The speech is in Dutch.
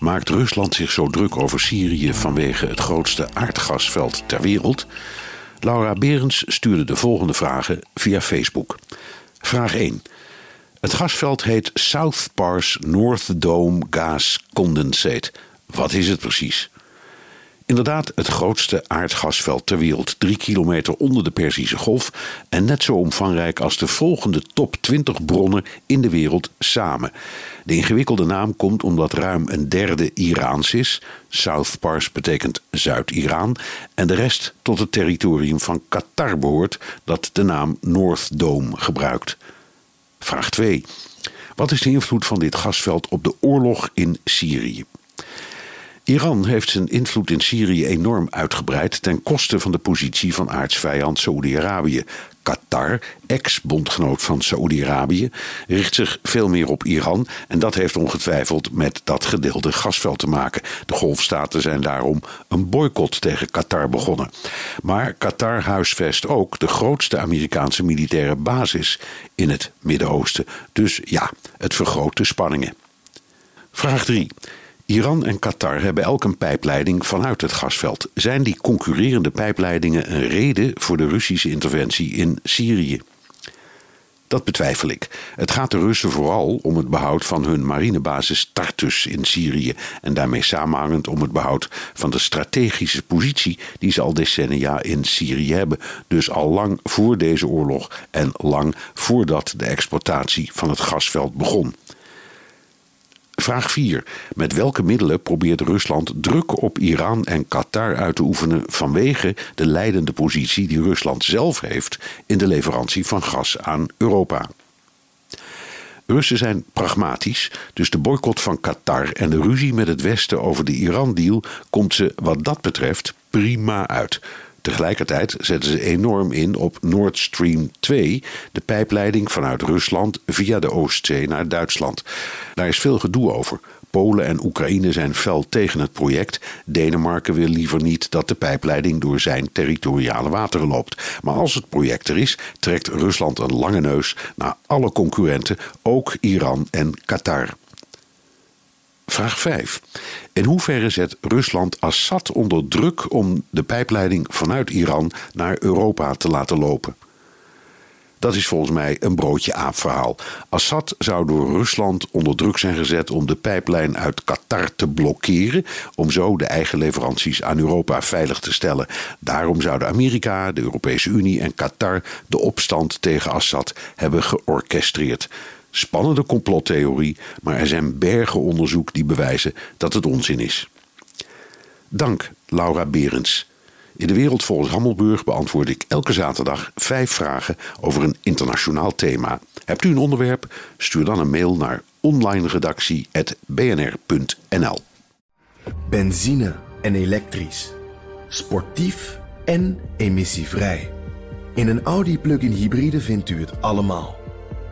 Maakt Rusland zich zo druk over Syrië vanwege het grootste aardgasveld ter wereld? Laura Berends stuurde de volgende vragen via Facebook. Vraag 1. Het gasveld heet South Pars North Dome Gas Condensate. Wat is het precies? Inderdaad, het grootste aardgasveld ter wereld, drie kilometer onder de Perzische Golf en net zo omvangrijk als de volgende top 20 bronnen in de wereld samen. De ingewikkelde naam komt omdat ruim een derde Iraans is. South Pars betekent Zuid-Iran. En de rest tot het territorium van Qatar behoort, dat de naam North Dome gebruikt. Vraag 2. Wat is de invloed van dit gasveld op de oorlog in Syrië? Iran heeft zijn invloed in Syrië enorm uitgebreid ten koste van de positie van aardsvijand Saoedi-Arabië. Qatar, ex-bondgenoot van Saoedi-Arabië, richt zich veel meer op Iran en dat heeft ongetwijfeld met dat gedeelde gasveld te maken. De golfstaten zijn daarom een boycott tegen Qatar begonnen. Maar Qatar huisvest ook de grootste Amerikaanse militaire basis in het Midden-Oosten. Dus ja, het vergroot de spanningen. Vraag 3. Iran en Qatar hebben elk een pijpleiding vanuit het gasveld. Zijn die concurrerende pijpleidingen een reden voor de Russische interventie in Syrië? Dat betwijfel ik. Het gaat de Russen vooral om het behoud van hun marinebasis Tartus in Syrië en daarmee samenhangend om het behoud van de strategische positie die ze al decennia in Syrië hebben. Dus al lang voor deze oorlog en lang voordat de exploitatie van het gasveld begon. Vraag 4. Met welke middelen probeert Rusland druk op Iran en Qatar uit te oefenen vanwege de leidende positie die Rusland zelf heeft in de leverantie van gas aan Europa? Russen zijn pragmatisch, dus de boycott van Qatar en de ruzie met het Westen over de Iran-deal komt ze wat dat betreft prima uit. Tegelijkertijd zetten ze enorm in op Nord Stream 2, de pijpleiding vanuit Rusland via de Oostzee naar Duitsland. Daar is veel gedoe over. Polen en Oekraïne zijn fel tegen het project. Denemarken wil liever niet dat de pijpleiding door zijn territoriale wateren loopt. Maar als het project er is, trekt Rusland een lange neus naar alle concurrenten, ook Iran en Qatar. Vraag 5. In hoeverre zet Rusland Assad onder druk om de pijpleiding vanuit Iran naar Europa te laten lopen? Dat is volgens mij een broodje aapverhaal. Assad zou door Rusland onder druk zijn gezet om de pijplijn uit Qatar te blokkeren, om zo de eigen leveranties aan Europa veilig te stellen. Daarom zouden Amerika, de Europese Unie en Qatar de opstand tegen Assad hebben georchestreerd. Spannende complottheorie, maar er zijn bergen onderzoek die bewijzen dat het onzin is. Dank, Laura Berends. In de wereld volgens Hammelburg beantwoord ik elke zaterdag vijf vragen over een internationaal thema. Hebt u een onderwerp? Stuur dan een mail naar onlineredactie.bnr.nl. Benzine en elektrisch. Sportief en emissievrij. In een Audi plug-in hybride vindt u het allemaal.